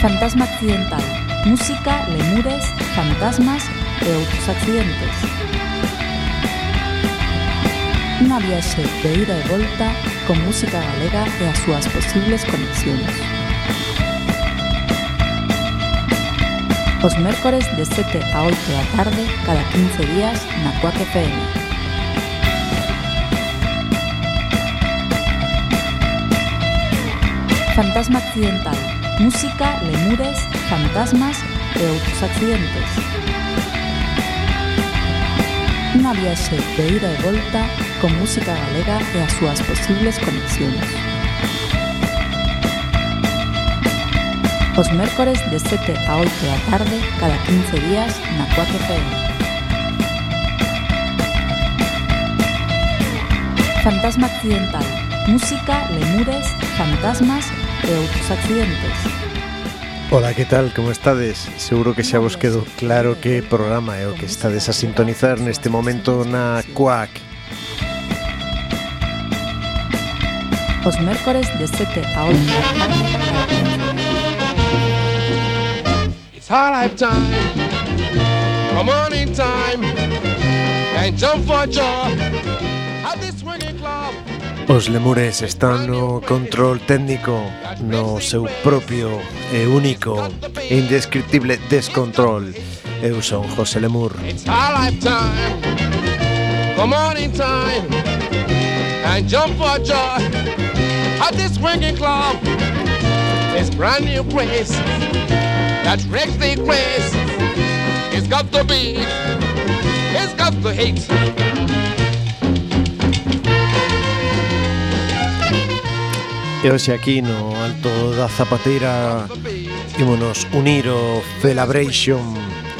Fantasma accidental. Música, lemures, fantasmas e outros accidentes. Unha viaxe de ida e volta con música galega e as súas posibles conexións. Os mércores de 7 a 8 da tarde cada 15 días na Cuac FM. Fantasma accidental. Música, lemures, fantasmas e outros accidentes. Unha viaxe de ida e volta con música galega e as súas posibles conexións. Os mércores de 7 a 8 da tarde cada 15 días na 4 FM. Fantasma accidental. Música, lemures, fantasmas e outros accidentes. Ola, que tal? Como estades? Seguro que xa vos quedou claro que programa é o que estades a sintonizar neste momento na Quack. Os mércores de 7 a 8 da tarde cada 15 It's our lifetime. Come on in time and jump for joy at this swinging club. Os lemures están no control técnico, no seu propio e único e indescriptible descontrol. Eu son José Lemur. It's our lifetime. Come on in time and jump for joy at this swinging club. This brand new place that wrecks the grace. It's got the beat. It's got the hate. E hoxe aquí no Alto da Zapateira ímonos unir o Celebration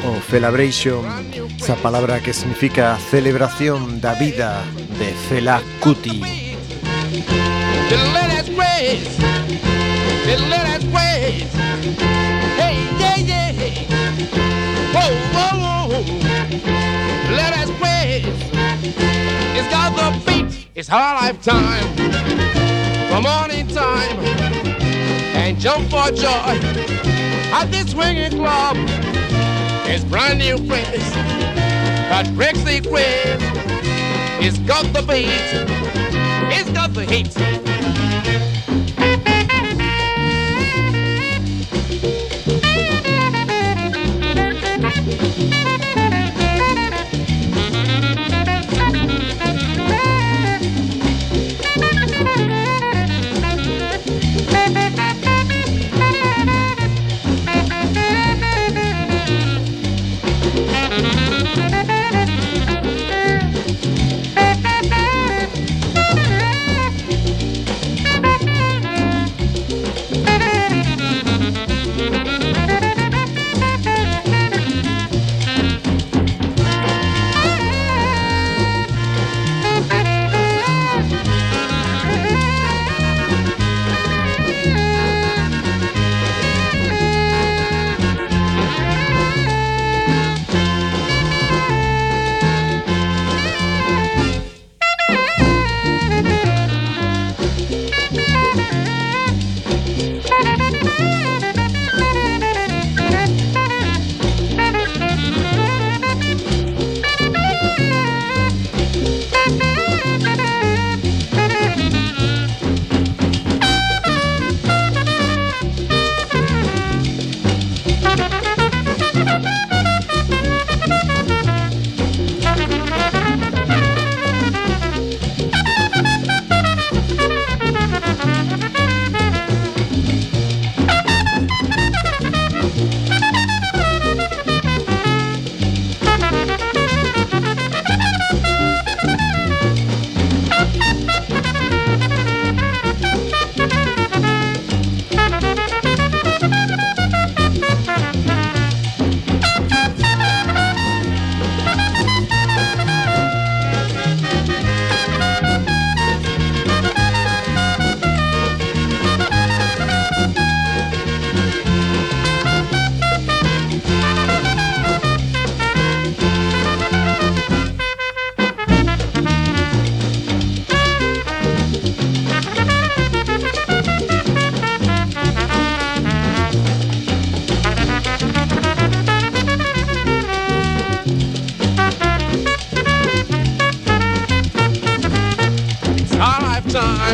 o Celebration esa palabra que significa celebración da vida de Fela Kuti Lettuce grace. The. Hey, yeah, yeah. Whoa, whoa, whoa. Lettuce grace. It's got the beat. It's our lifetime. Come on in time and jump for joy at this swinging club. It's brand new place breaks the grace. It's got the beat. It's got the heat.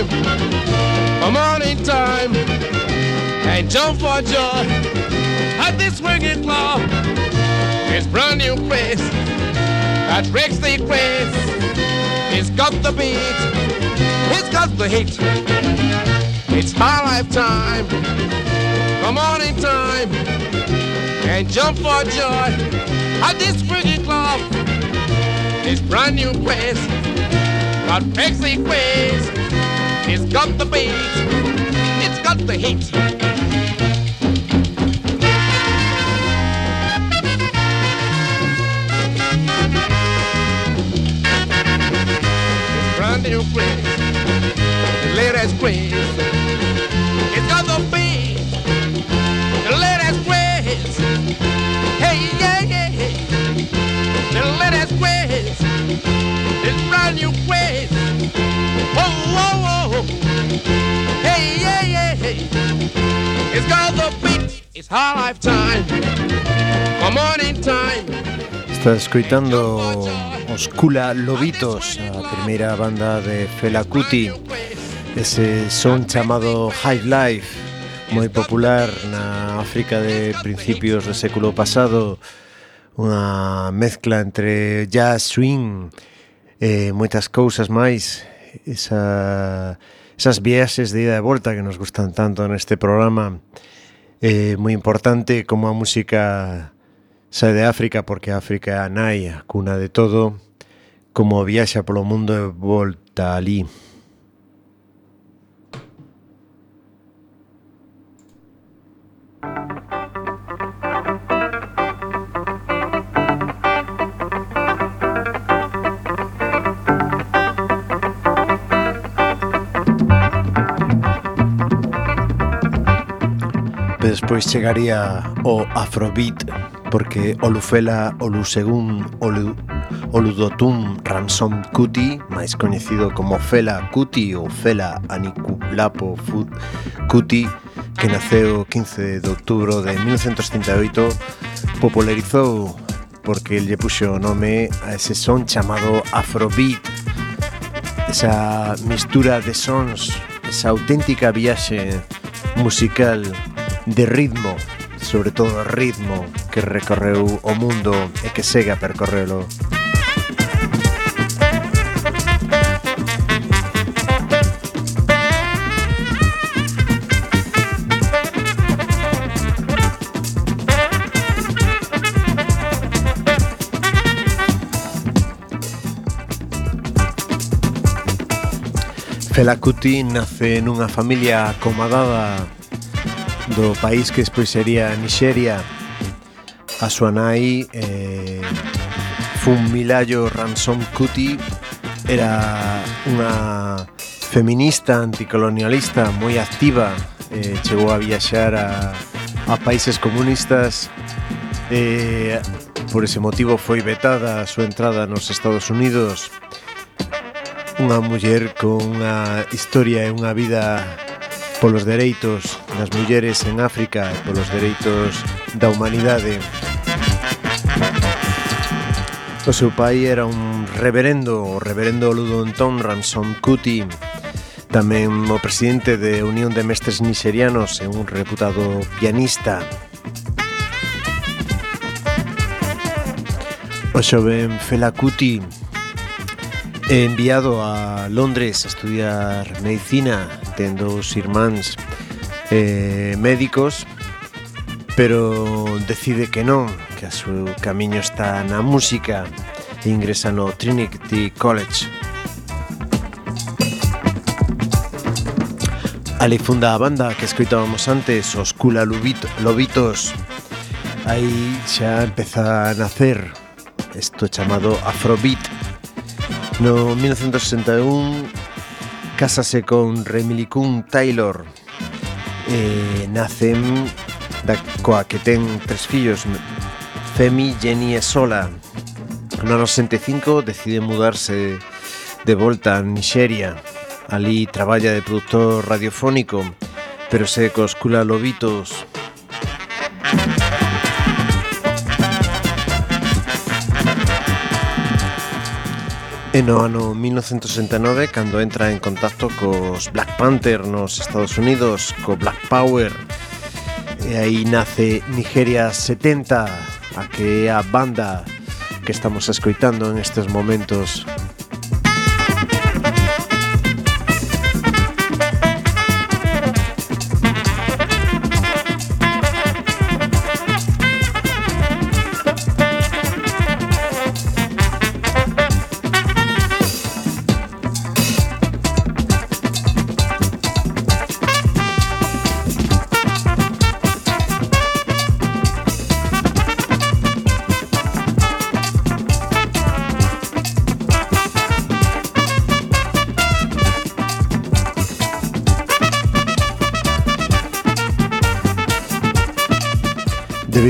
Time, a morning time, and jump for joy at this swinging club. It's brand new place that breaks the place. It's got the beat, it's got the heat. It's my lifetime, a morning time, and jump for joy at this swinging club. It's brand new place got Pixie quiz. It's got the beat, it's got the heat. It's brand new quiz, the latest quiz. It's got the beat, the latest quiz. Hey, yeah, yeah, the latest quiz. It's brand new quiz. Whoa, whoa, whoa. Hey, yeah, yeah, hey. It's got the beat. It's our lifetime. For morning time. Estás escoitando os Kula Lobitos, a primeira banda de Fela Kuti Ese son chamado High Life moi popular na África de principios do século pasado unha mezcla entre jazz, swing e moitas cousas máis esa, esas viaxes de ida e volta que nos gustan tanto neste programa eh, moi importante como a música sae de África porque África é a nai, a cuna de todo como viaxa polo mundo e volta ali. despois chegaría o Afrobeat porque Olufela Olusegun Olu, Oludotum Ransom Kuti, máis coñecido como Fela Kuti ou Fela Anikulapo Fut, Kuti, que naceu 15 de outubro de 1938 popularizou porque el lle puxo o nome a ese son chamado Afrobeat. Esa mistura de sons esa auténtica viaxe musical de ritmo, sobre todo ritmo que recorreu o mundo e que segue a percorrelo. Fela Kuti nace nunha familia acomodada do país que despois sería Nixeria a súa nai eh, Fun Milayo Ransom Kuti era unha feminista anticolonialista moi activa eh, chegou a viaxar a, a países comunistas eh, por ese motivo foi vetada a súa entrada nos Estados Unidos. Unha muller con unha historia e unha vida polos dereitos das mulleres en África e polos dereitos da humanidade. O seu pai era un reverendo, o reverendo Ludonton Ransom Kuti, tamén o presidente de Unión de Mestres Nixerianos e un reputado pianista. O xoven Fela Kuti, enviado a Londres a estudiar medicina, ten dos irmáns eh, médicos, pero decide que non, que a seu camiño está na música e ingresa no Trinity College. Ali funda a banda que escoitábamos antes, os Kula Lobitos. Aí xa empeza a nacer isto chamado Afrobeat No 1961 casase con Remilicún Taylor. E nacen da coa que ten tres fillos Femi, Jenny e Sola. No 65 decide mudarse de volta a Nixeria Alí traballa de produtor radiofónico pero se coscula lobitos. Música E no ano 1969, cando entra en contacto cos Black Panther nos Estados Unidos, co Black Power, e aí nace Nigeria 70, a que é a banda que estamos escoitando en estes momentos.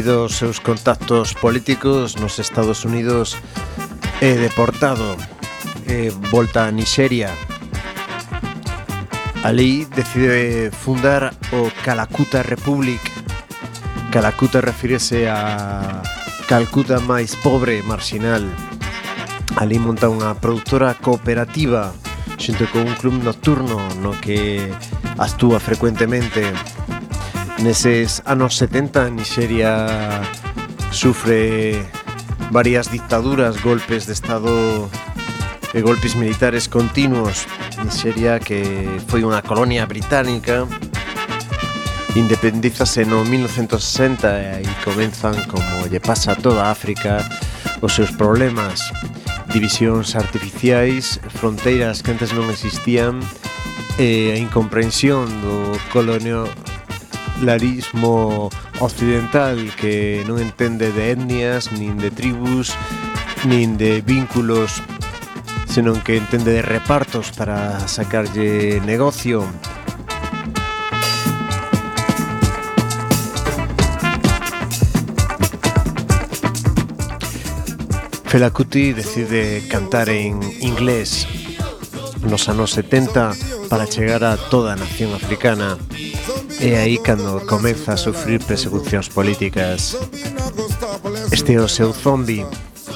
debido aos seus contactos políticos nos Estados Unidos é deportado e volta a Nixeria. Ali decide fundar o Calacuta Republic. Calacuta refírese a Calcuta máis pobre, marxinal. Ali monta unha produtora cooperativa xunto con un club nocturno no que actúa frecuentemente Neses anos 70 Nixeria sufre varias dictaduras, golpes de estado e golpes militares continuos. Nixeria que foi unha colonia británica independízase no 1960 e aí comenzan, como lle pasa a toda África, os seus problemas. Divisións artificiais, fronteiras que antes non existían e a incomprensión do colonio larismo occidental que non entende de etnias, nin de tribus, nin de vínculos, senón que entende de repartos para sacarlle negocio. Fela Kuti decide cantar en inglés nos anos 70 para chegar a toda a nación africana. É aí cando comeza a sufrir persecucións políticas. Este é o seu zombi,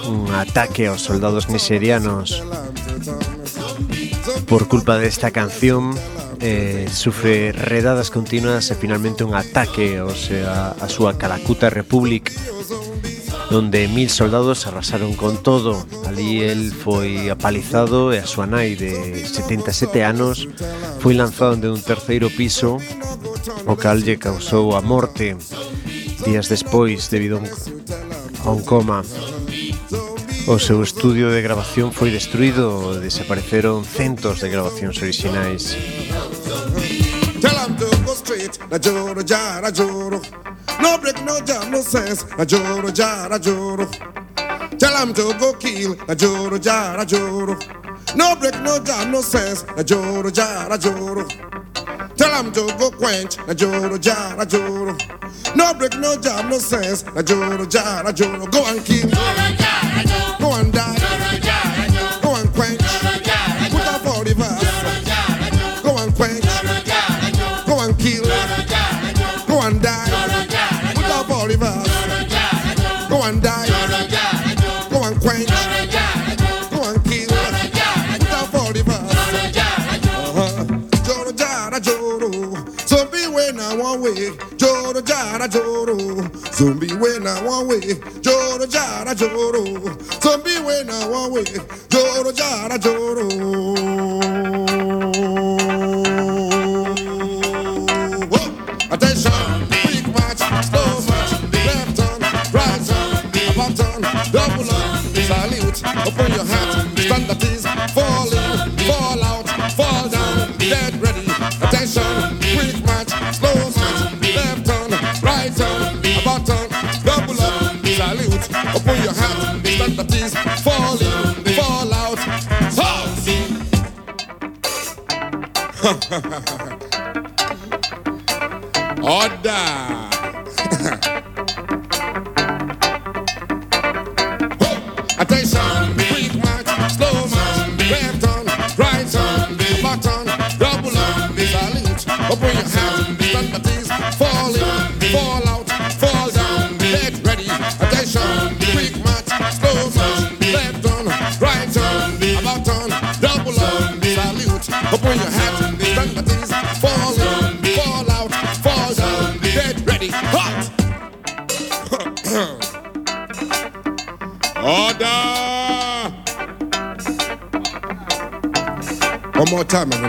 un ataque aos soldados nigerianos. Por culpa desta canción, eh, sufre redadas continuas e finalmente un ataque, o sea, a súa Calacuta Republic onde mil soldados arrasaron con todo. Ali el foi apalizado e a súa nai de 77 anos foi lanzado de un terceiro piso o cal lle causou a morte días despois debido a un coma. O seu estudio de grabación foi destruído, desapareceron centos de grabacións orixinais. Tell No break, no jam, no sense. A joro jar, a joro. Tell him to go kill. A joro jar, a joro. No break, no jam, no sense. A joro jar, a joro. Tell him to go quench. A joro jar, a joro. No break, no jam, no sense. A joro jar, a joro. Go and kill. Joro jar, a joro. Jara, joro. Zombie when I one way. Joro, jara, joro. Zombie when I one way. Joro, jara, joro. Attention, quick march, slow march, left turn, right turn, up turn, double up, salute, open your hat, stand that is, fall in, fall out, fall down, dead ready. Attention, Fall in, fall, fall out. Out. Order. Time,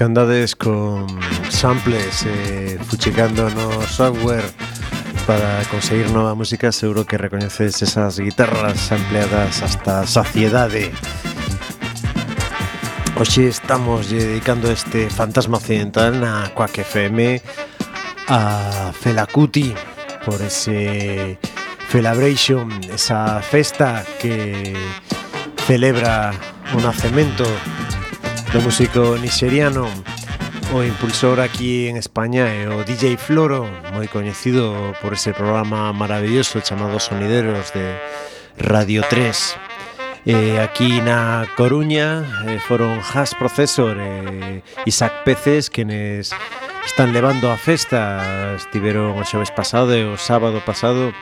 que andades con samples eh, fuchicando no software para conseguir nova música seguro que recoñeces esas guitarras ampliadas hasta saciedade. Hoxe estamos dedicando este fantasma occidental na Quack FM a Fela Kuti por ese Felabration, esa festa que celebra o nacemento do músico nixeriano o impulsor aquí en España é o DJ Floro, moi coñecido por ese programa maravilloso chamado Sonideros de Radio 3. Eh, aquí na Coruña eh, foron Has Processor e eh, Isaac Peces quenes están levando a festa estiveron o xoves pasado e o sábado pasado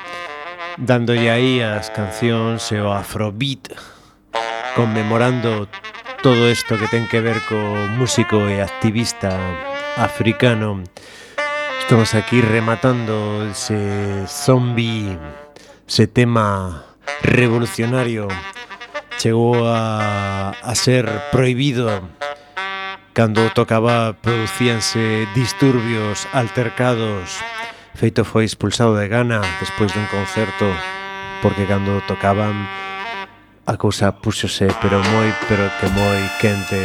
dándolle aí as cancións e o afrobeat conmemorando todo isto que ten que ver co músico e activista africano. Estamos aquí rematando ese zombie, ese tema revolucionario. Chegou a, a ser prohibido cando tocaba producíanse disturbios, altercados. Feito foi expulsado de Ghana despois dun concerto porque cando tocaban a cousa púxose pero moi, pero que moi quente.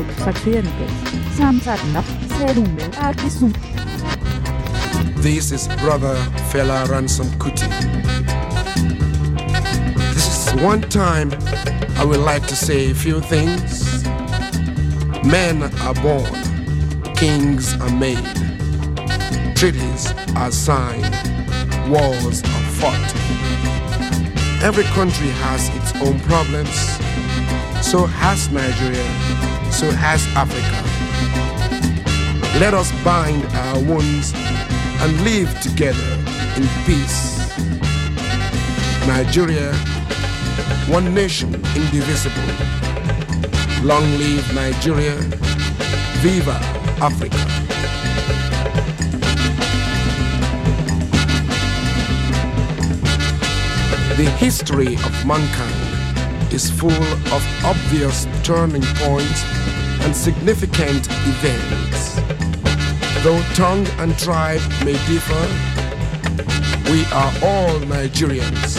Accidentes. Akisu. This is Brother Fela Ransom Kuti. This is one time I would like to say a few things. Men are born, kings are made, treaties are signed, wars are fought. Every country has its own problems. So has Nigeria, so has Africa. Let us bind our wounds and live together in peace. Nigeria, one nation indivisible. Long live Nigeria. Viva Africa. The history of mankind is full of obvious turning points and significant events. Though tongue and tribe may differ, we are all Nigerians.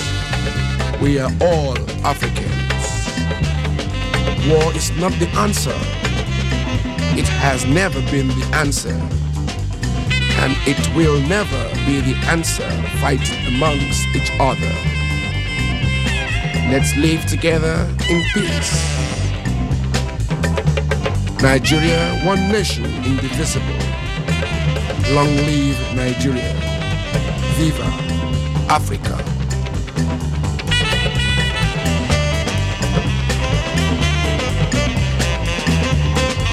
We are all Africans. War is not the answer. It has never been the answer. And it will never be the answer fighting amongst each other. Let's live together in peace. Nigeria, one nation, indivisible. Long live Nigeria. Viva Africa.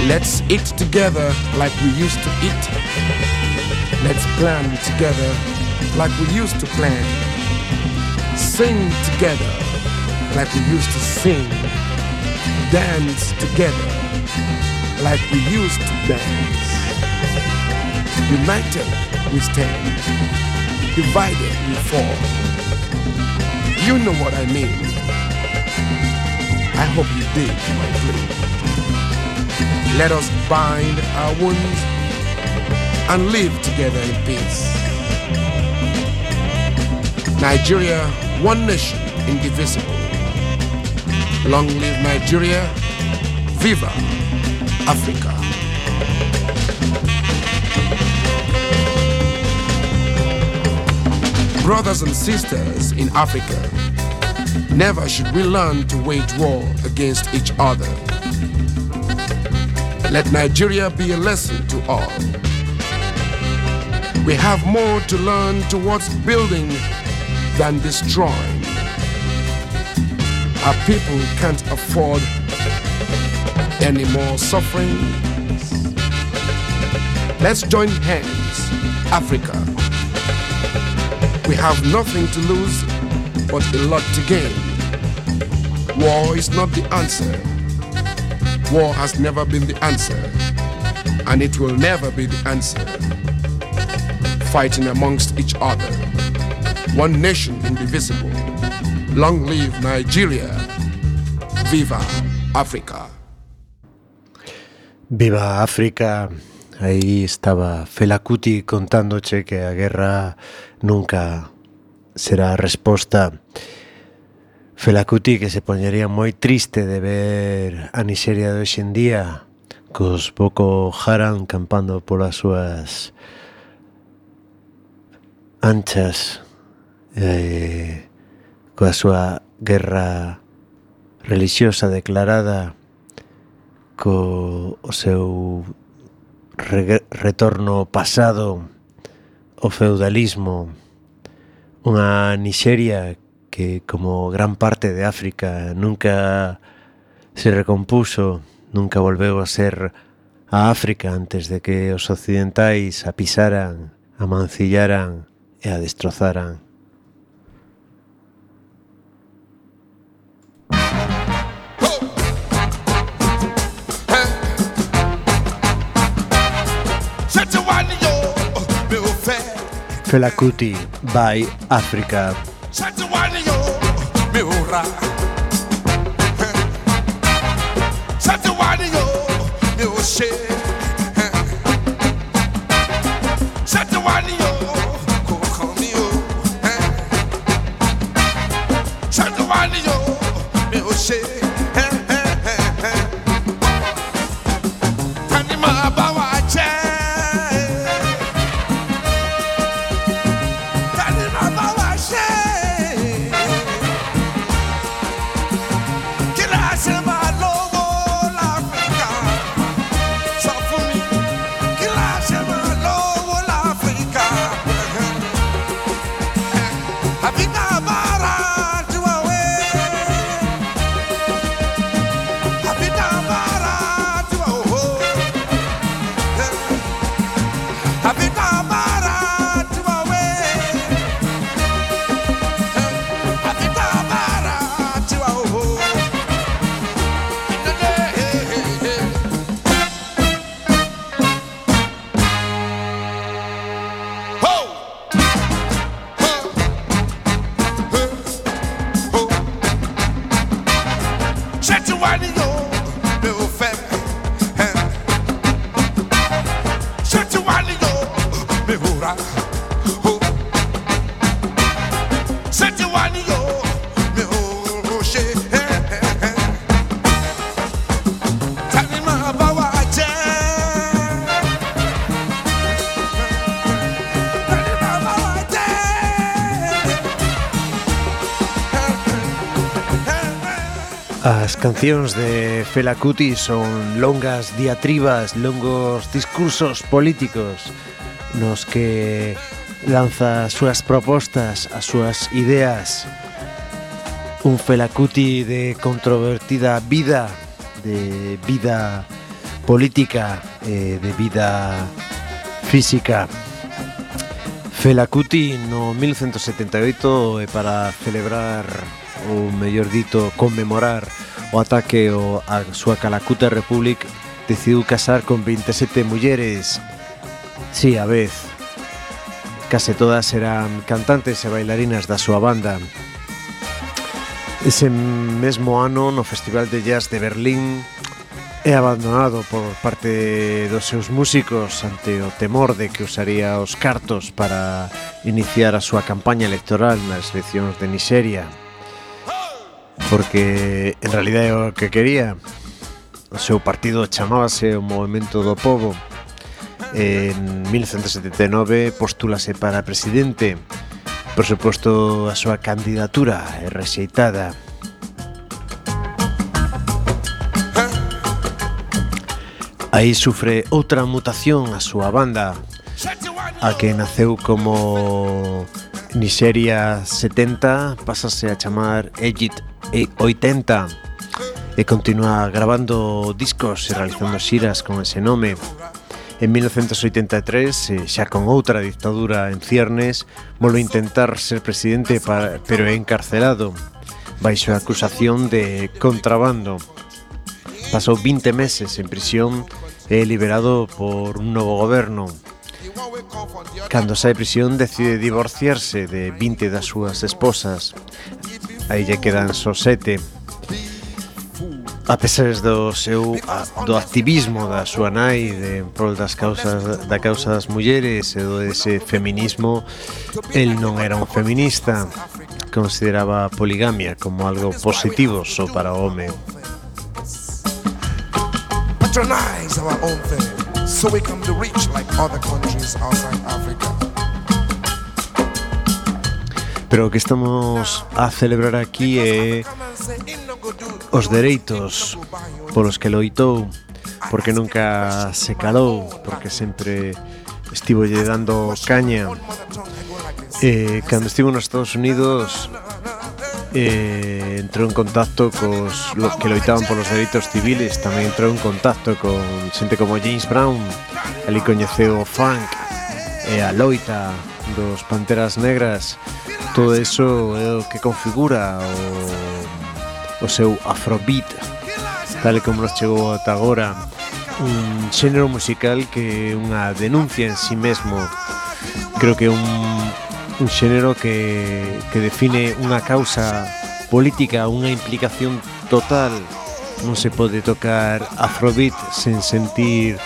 Let's eat together like we used to eat. Let's plan together like we used to plan. Sing together like we used to sing. Dance together like we used to dance. United we stand, divided we fall. You know what I mean. I hope you did, my plea. Let us bind our wounds and live together in peace. Nigeria, one nation, indivisible. Long live Nigeria. Viva Africa. Brothers and sisters in Africa, never should we learn to wage war against each other. Let Nigeria be a lesson to all. We have more to learn towards building than destroying. Our people can't afford any more suffering. Let's join hands, Africa. We have nothing to lose but a lot to gain. War is not the answer. War has never been the answer, and it will never be the answer. Fighting amongst each other. One nation indivisible. Long live Nigeria. Viva Africa. Viva África! Aí estaba Felacuti contándoche que a guerra nunca será a resposta. Felacuti que se poñería moi triste de ver a Nigeria de hoxe en día cos Boko Haram campando polas súas anchas eh, coa súa guerra religiosa declarada co o seu re, retorno pasado o feudalismo unha Nixeria que como gran parte de África nunca se recompuso, nunca volveu a ser a África antes de que os occidentais a pisaran, a mancillaran e a destrozaran. Fela Kuti by Africa. cancións de Fela Kuti son longas diatribas, longos discursos políticos nos que lanza as súas propostas, as súas ideas. Un Fela Kuti de controvertida vida, de vida política, eh, de vida física. Fela Kuti no 1978 para celebrar ou mellor dito conmemorar o ata que o, a súa Calacuta Republic decidiu casar con 27 mulleres. Si, sí, a vez. Case todas eran cantantes e bailarinas da súa banda. Ese mesmo ano, no Festival de Jazz de Berlín, é abandonado por parte dos seus músicos ante o temor de que usaría os cartos para iniciar a súa campaña electoral nas eleccións de Nigeria porque en realidad é o que quería. O seu partido chamábase o Movimento do Povo en 1979 postúlase para presidente. Por suposto a súa candidatura é rexeitada. Aí sufre outra mutación a súa banda a que naceu como Nixeria 70 pásase a chamar Egypt 80 e continúa grabando discos e realizando xiras con ese nome. En 1983, xa con outra dictadura en ciernes, volve a intentar ser presidente para, pero é encarcelado baixo a acusación de contrabando. Pasou 20 meses en prisión e liberado por un novo goberno. Cando sai prisión decide divorciarse de 20 das súas esposas. Aí lle quedan só sete. A pesar do seu do activismo da súa nai de prol das causas da causa das mulleres e do ese feminismo, el non era un feminista. Consideraba a poligamia como algo positivo só para o home. Patronize our own thing so we come to reach like other countries outside Africa. Pero o que estamos a celebrar aquí é os dereitos polos que loitou, porque nunca se calou, porque sempre estivo lle dando caña. Eh, cando estivo nos Estados Unidos eh, entrou en contacto cos los que loitaban polos dereitos civiles tamén entrou en contacto con xente como James Brown ali coñeceu o funk e a loita dos Panteras Negras. Todo eso é o que configura o, o seu afrobeat tal como nos chegou ata agora. Un xénero musical que é unha denuncia en sí mesmo. Creo que un un xénero que, que define unha causa política, unha implicación total. Non se pode tocar Afrobeat sen sentir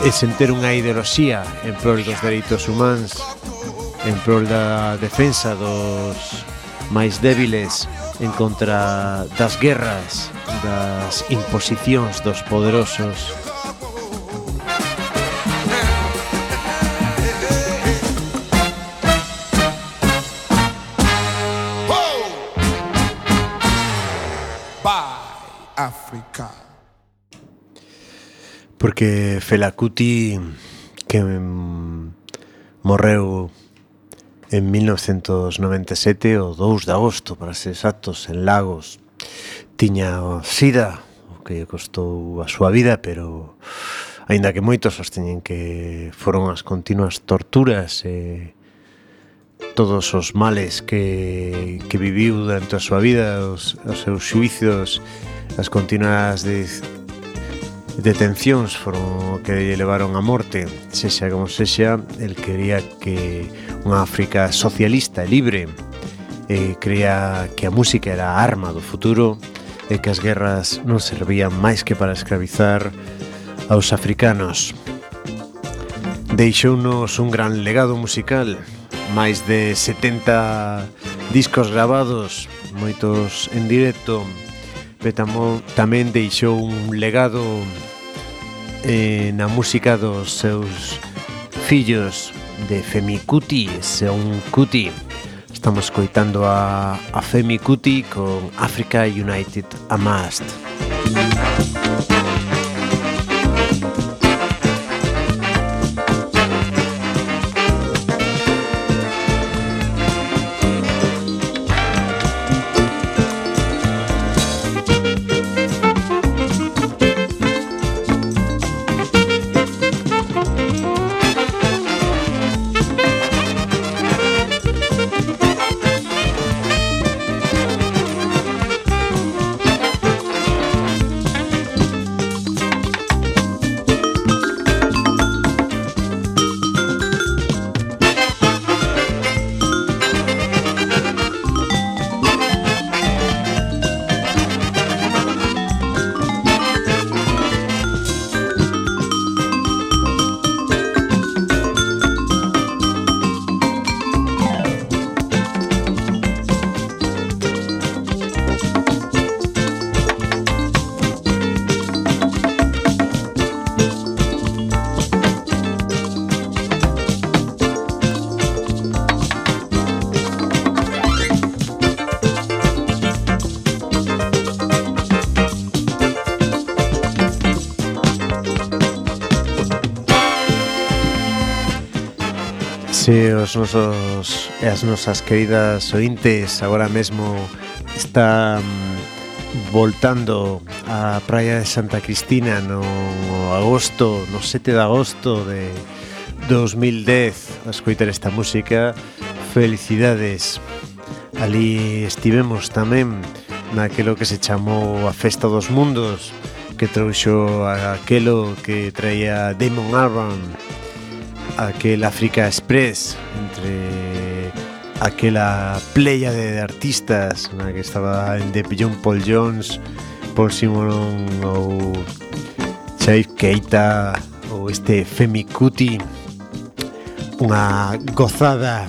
e sentir unha ideoloxía en prol dos dereitos humanos, en prol da defensa dos máis débiles, en contra das guerras, das imposicións dos poderosos, Porque Felacuti que mm, morreu en 1997 o 2 de agosto, para ser exactos, en Lagos. Tiña sida, o que costou a súa vida, pero aínda que moitos sosteñen que foron as continuas torturas e todos os males que, que viviu durante a súa vida, os, os seus xuicios, as continuas de, detencións foron que lle levaron a morte. Sexa como sexa, el quería que unha África socialista e libre e creía que a música era a arma do futuro e que as guerras non servían máis que para escravizar aos africanos. Deixounos un gran legado musical, máis de 70 discos grabados, moitos en directo, Pero tamén deixou un legado eh, na música dos seus fillos de Femi Cuti, Seun Cuti. Estamos coitando a, a Femi Cuti con Africa United Amast. Música Se os nosos e as nosas queridas ointes agora mesmo está voltando á praia de Santa Cristina no agosto, no 7 de agosto de 2010 a escoitar esta música. Felicidades. Ali estivemos tamén naquelo que se chamou a Festa dos Mundos que trouxo aquelo que traía Damon Albarn aquel Africa Express entre aquela playa de artistas na que estaba en The John Paul Jones, Paul Simon ou Chaif Keita ou este Femi Kuti. Unha gozada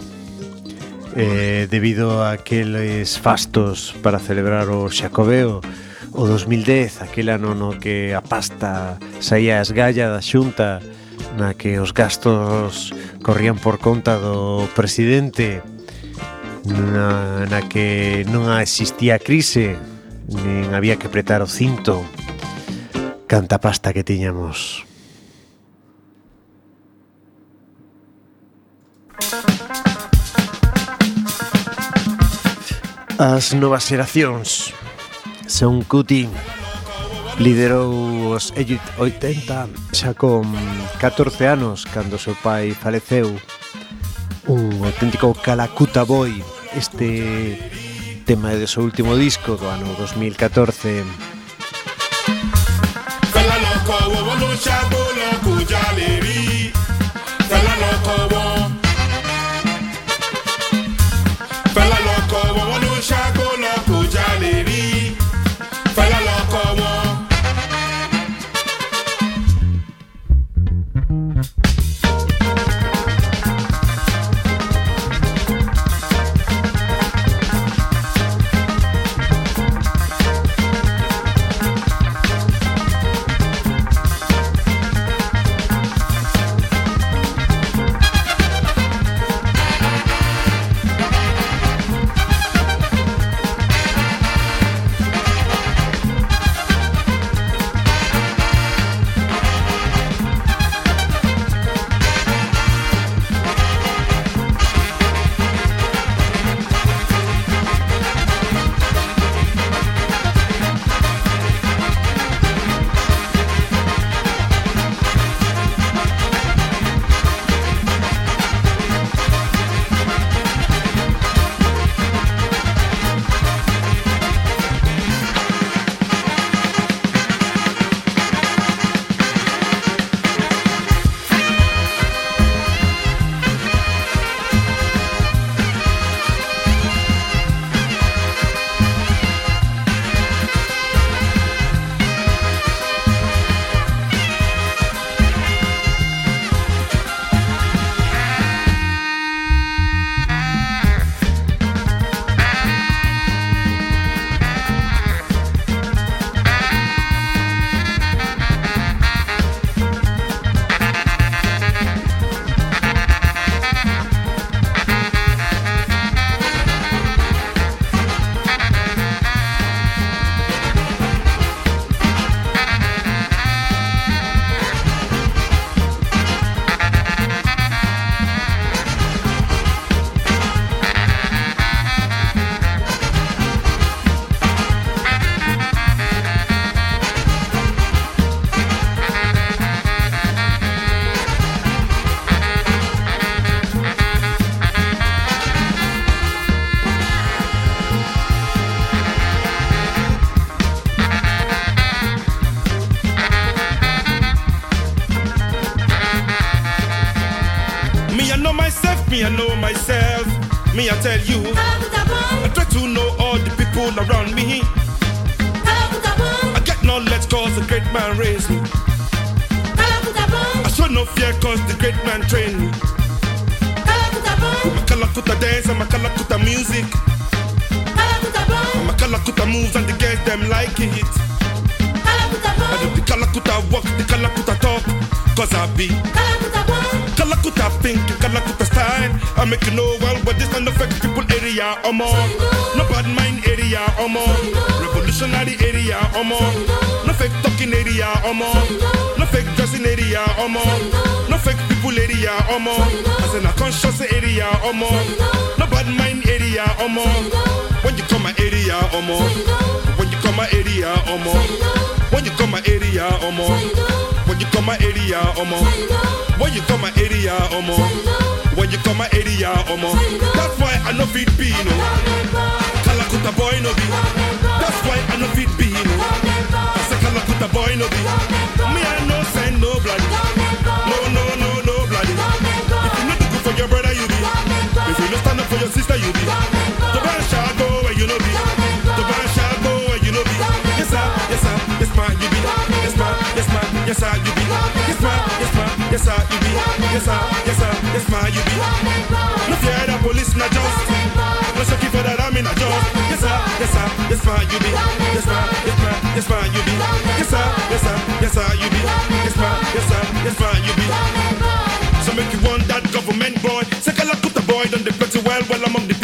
eh, debido a aqueles fastos para celebrar o Xacobeo o 2010, aquel ano no que a pasta saía a esgalla da xunta na que os gastos corrían por conta do presidente na, na que non existía crise nin había que apretar o cinto. Canta pasta que tiñamos. As novas xeracións. Son cutín. Liderou os 80 xa con 14 anos cando seu pai faleceu. Un auténtico calacuta boy este tema de seu último disco do ano 2014 Fala loco, man raised me. I show no fear cause the great man trained me. My Kalakuta dance and my Kalakuta music. My Kalakuta moves and the girls them like it. I do the Kalakuta walk, the Kalakuta talk. Cause I be I make you know well, but this not affect people area or more. No bad mind area more. Revolutionary area more. No fake talking area more. No fake dressing area more. No fake people area or more. As in a conscious area more. No bad mind area more. When you come my area more. When you come my area more. When you come my area more. When you come my area or more. When you come my area or more. When you come my area or more. That's why I know fit be no. Kalakuta boy no be. That's why I know fit be no. I say Kalakuta boy no be. Me I no send no blood. No no no no blood. If you not do good for your brother you be. If you not stand up for your sister you be. The man shall go where you know be. Yes sir you be. Yes man, yes man, yes sir you be. Yes sir, yes sir, yes man you be. No fear the police not just. No shaky for that I'm in a just. Yes sir, yes sir, yes man you be. Yes man, yes man, yes man you be. Yes sir, yes sir, yes sir you be. Yes man, yes sir, yes man you be. So make you want that government boy. Say Kalakuta boy, done the pretty well, well among the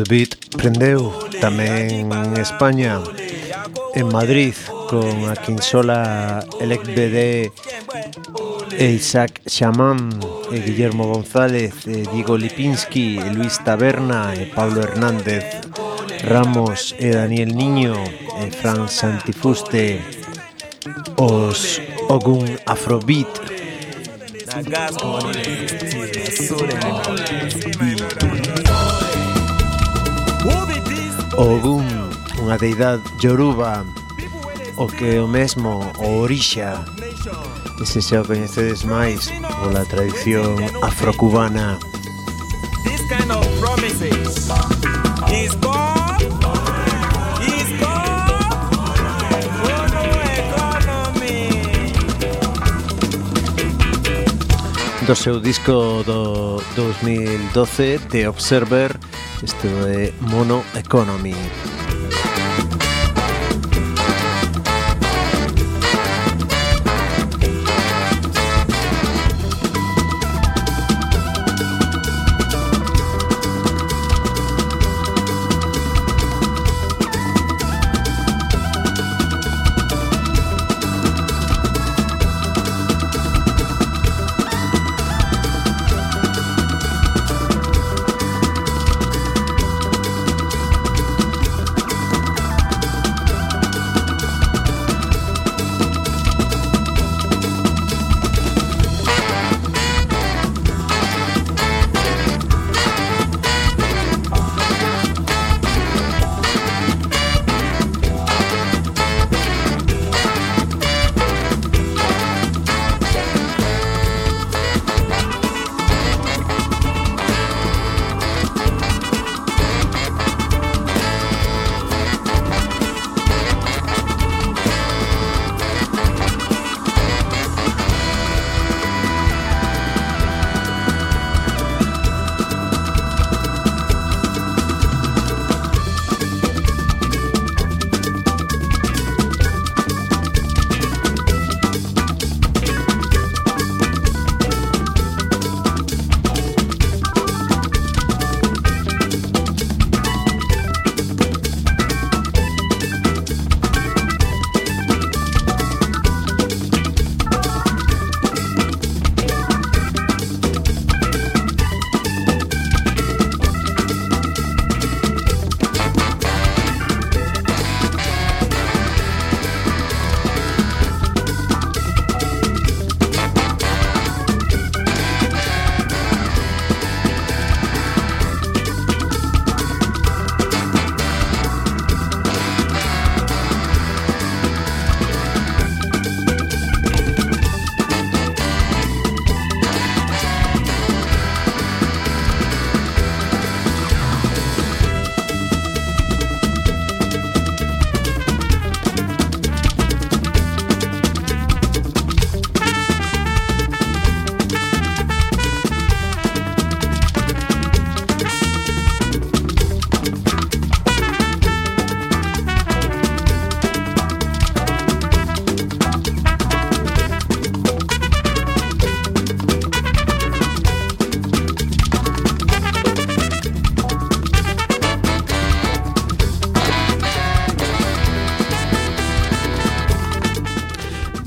O Afrobeat prendeu tamén en España en Madrid con a Quinsola Elec BD e Isaac Xamán e Guillermo González e Diego Lipinski Luis Taberna Pablo Hernández Ramos Daniel Niño Fran Santifuste os Ogun Afrobeat unha deidad Yoruba o que o mesmo o Orixa ese se xa o coñecedes máis pola tradición afrocubana. This kind of promises is born do seu disco do 2012 The Observer isto é Mono Economy.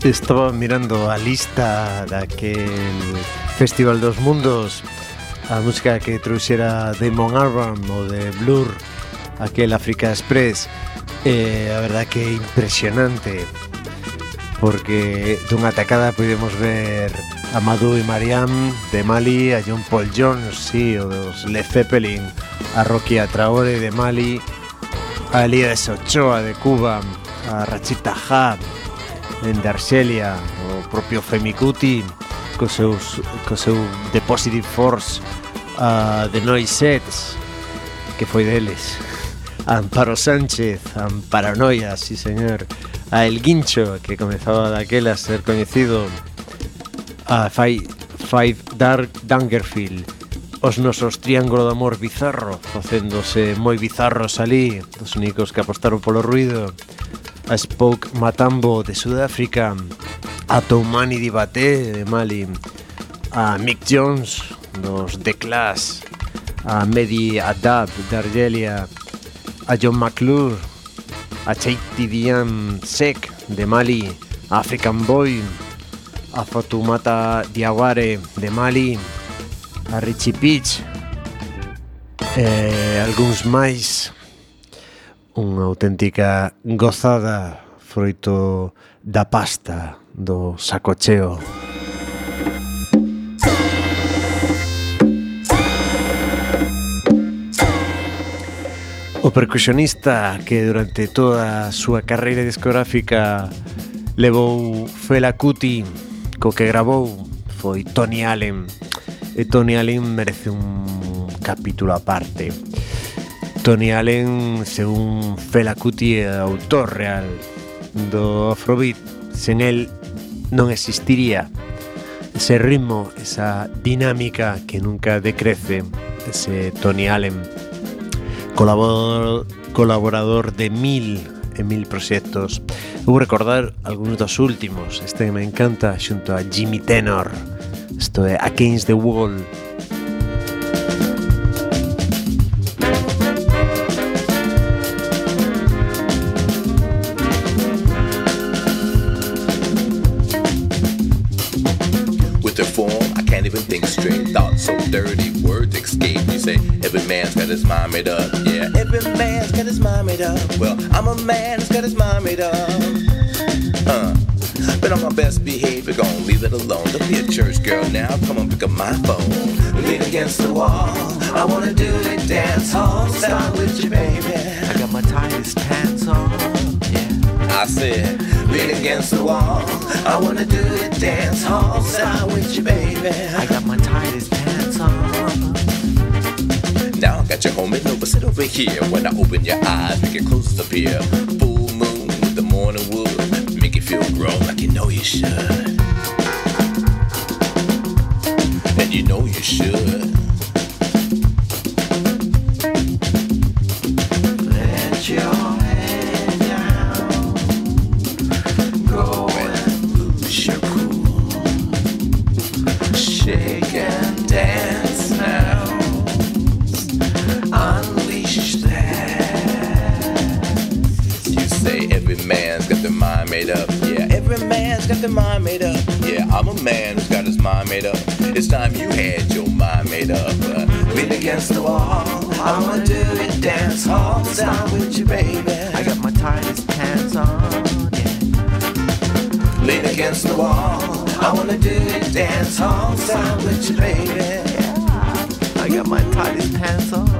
Estaba mirando a lista daquel Festival dos Mundos A música que trouxera Damon Albarn o de Blur Aquel Africa Express. E a verdad que impresionante Porque dunha atacada podemos ver a Madou e Mariam de Mali A John Paul Jones, sí, o dos Led Zeppelin A Rocky Traore de Mali A Elías Ochoa de Cuba A Rachita Hab dende Arxelia, o propio Femicuti, co, seus, co seu The Positive Force uh, de Noise Sets, que foi deles. Amparo Sánchez, Amparanoia, sí señor. A El Guincho, que comezaba daquela a ser coñecido. A Five, Five Dark Dangerfield. Os nosos triángulo de amor bizarro, facéndose moi bizarros ali, dos únicos que apostaron polo ruido a Spoke Matambo de Sudáfrica, a Toumani Dibaté de Mali, a Mick Jones dos The Clash, a Mehdi Adab de Argelia, a John McClure, a Cheikh Dian Sek de Mali, a African Boy, a Fatoumata Diaware de Mali, a Richie Peach, eh, algúns máis unha auténtica gozada froito da pasta do sacocheo. O percusionista que durante toda a súa carreira discográfica levou Fela Kuti co que gravou foi Tony Allen e Tony Allen merece un capítulo aparte. parte Tony Allen, según Fela Kuti, autor real do Afrobeat. Sen el non existiría ese ritmo, esa dinámica que nunca decrece ese Tony Allen colaborador, de mil e mil proxectos vou recordar algúns dos últimos este me encanta xunto a Jimmy Tenor isto é Against the Wall every man's got his mind made up. Yeah, every man's got his mind made up. Well, I'm a man that's got his mind made up. Uh. But on my best behavior, gonna leave it alone. Don't be a church girl now. Come on, pick up my phone. Lean against the wall. I wanna do it dance hall style with you, baby. I got my tightest pants on. Yeah. I said, lean against the wall. I wanna do it dance hall style with you, baby. I got my Now I got you home and over, sit over here. When I open your eyes, make it close up here. Full moon with the morning wood, make you feel grown like you know you should. And you know you should. Made up. It's time you had your mind made up. Uh, lean against the wall. I wanna do it dance hall style with you, baby. I got my tightest pants on. Yeah. Lean against the wall. I wanna do it dance hall style with you, baby. I got my tightest pants on.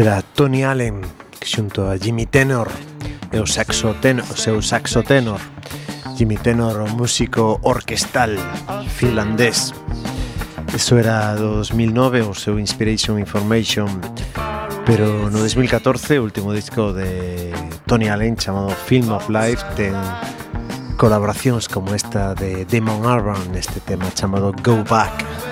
será Tony Allen xunto a Jimmy Tenor e o saxo tenor, o seu saxo tenor. Jimmy Tenor, músico orquestal finlandés. Eso era do 2009 o seu Inspiration Information. Pero no 2014 o último disco de Tony Allen chamado Film of Life ten colaboracións como esta de Damon Albarn neste tema chamado Go Back.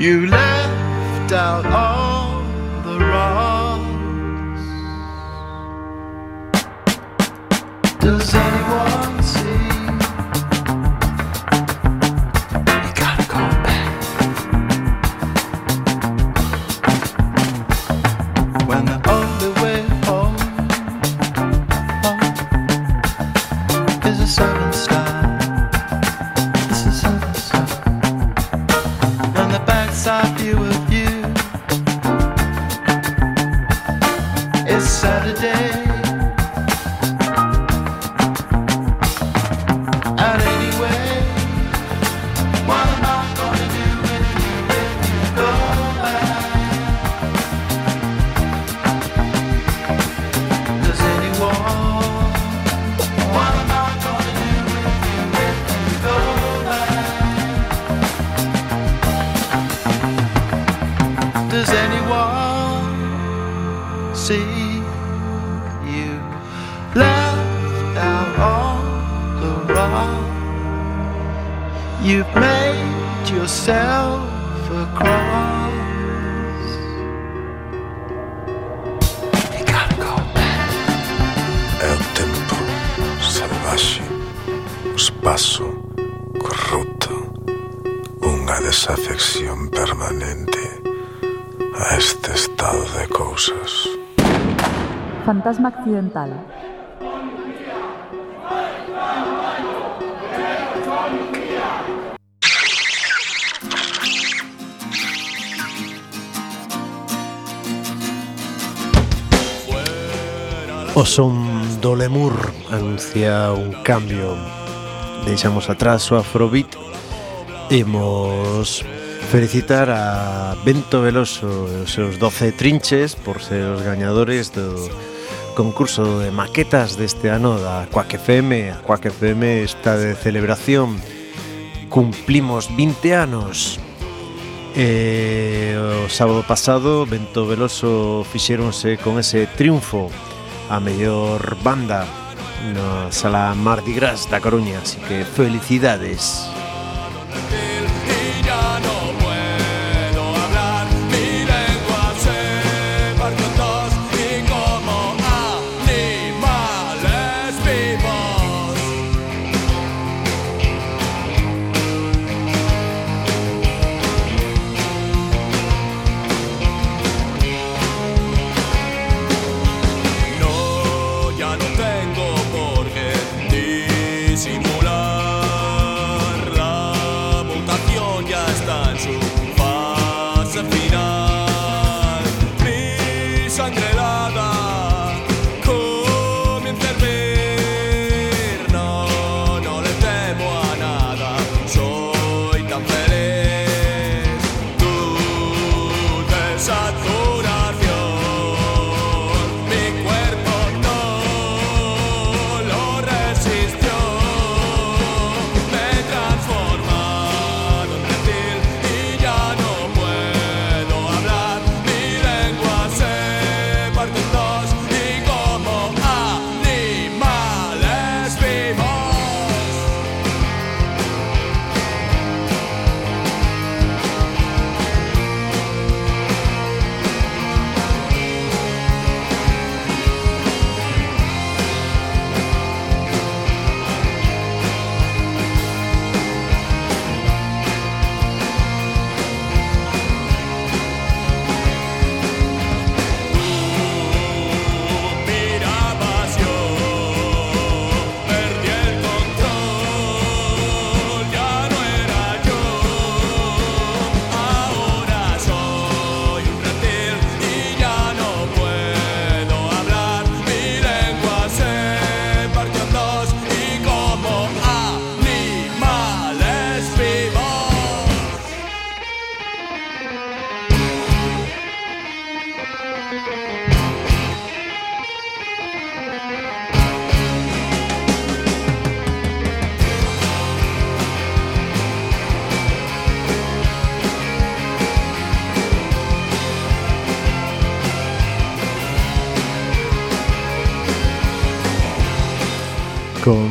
You left out all the wrongs. Does anyone occidental. O son do Lemur anuncia un cambio Deixamos atrás o Afrobeat Imos felicitar a Bento Veloso e os seus 12 trinches Por ser os gañadores do concurso de maquetas deste ano da Quack FM. A Quack FM está de celebración. Cumplimos 20 anos. E o sábado pasado Bento Veloso fixéronse con ese triunfo a mellor banda na sala Mardi Gras da Coruña, así que felicidades. Felicidades.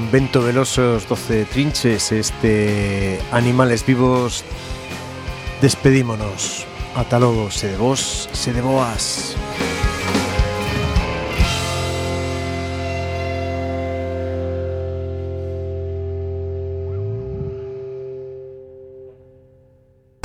Con Vento Velosos 12 Trinches, este Animales Vivos, despedímonos. Ata logo, se de vos, se de boas.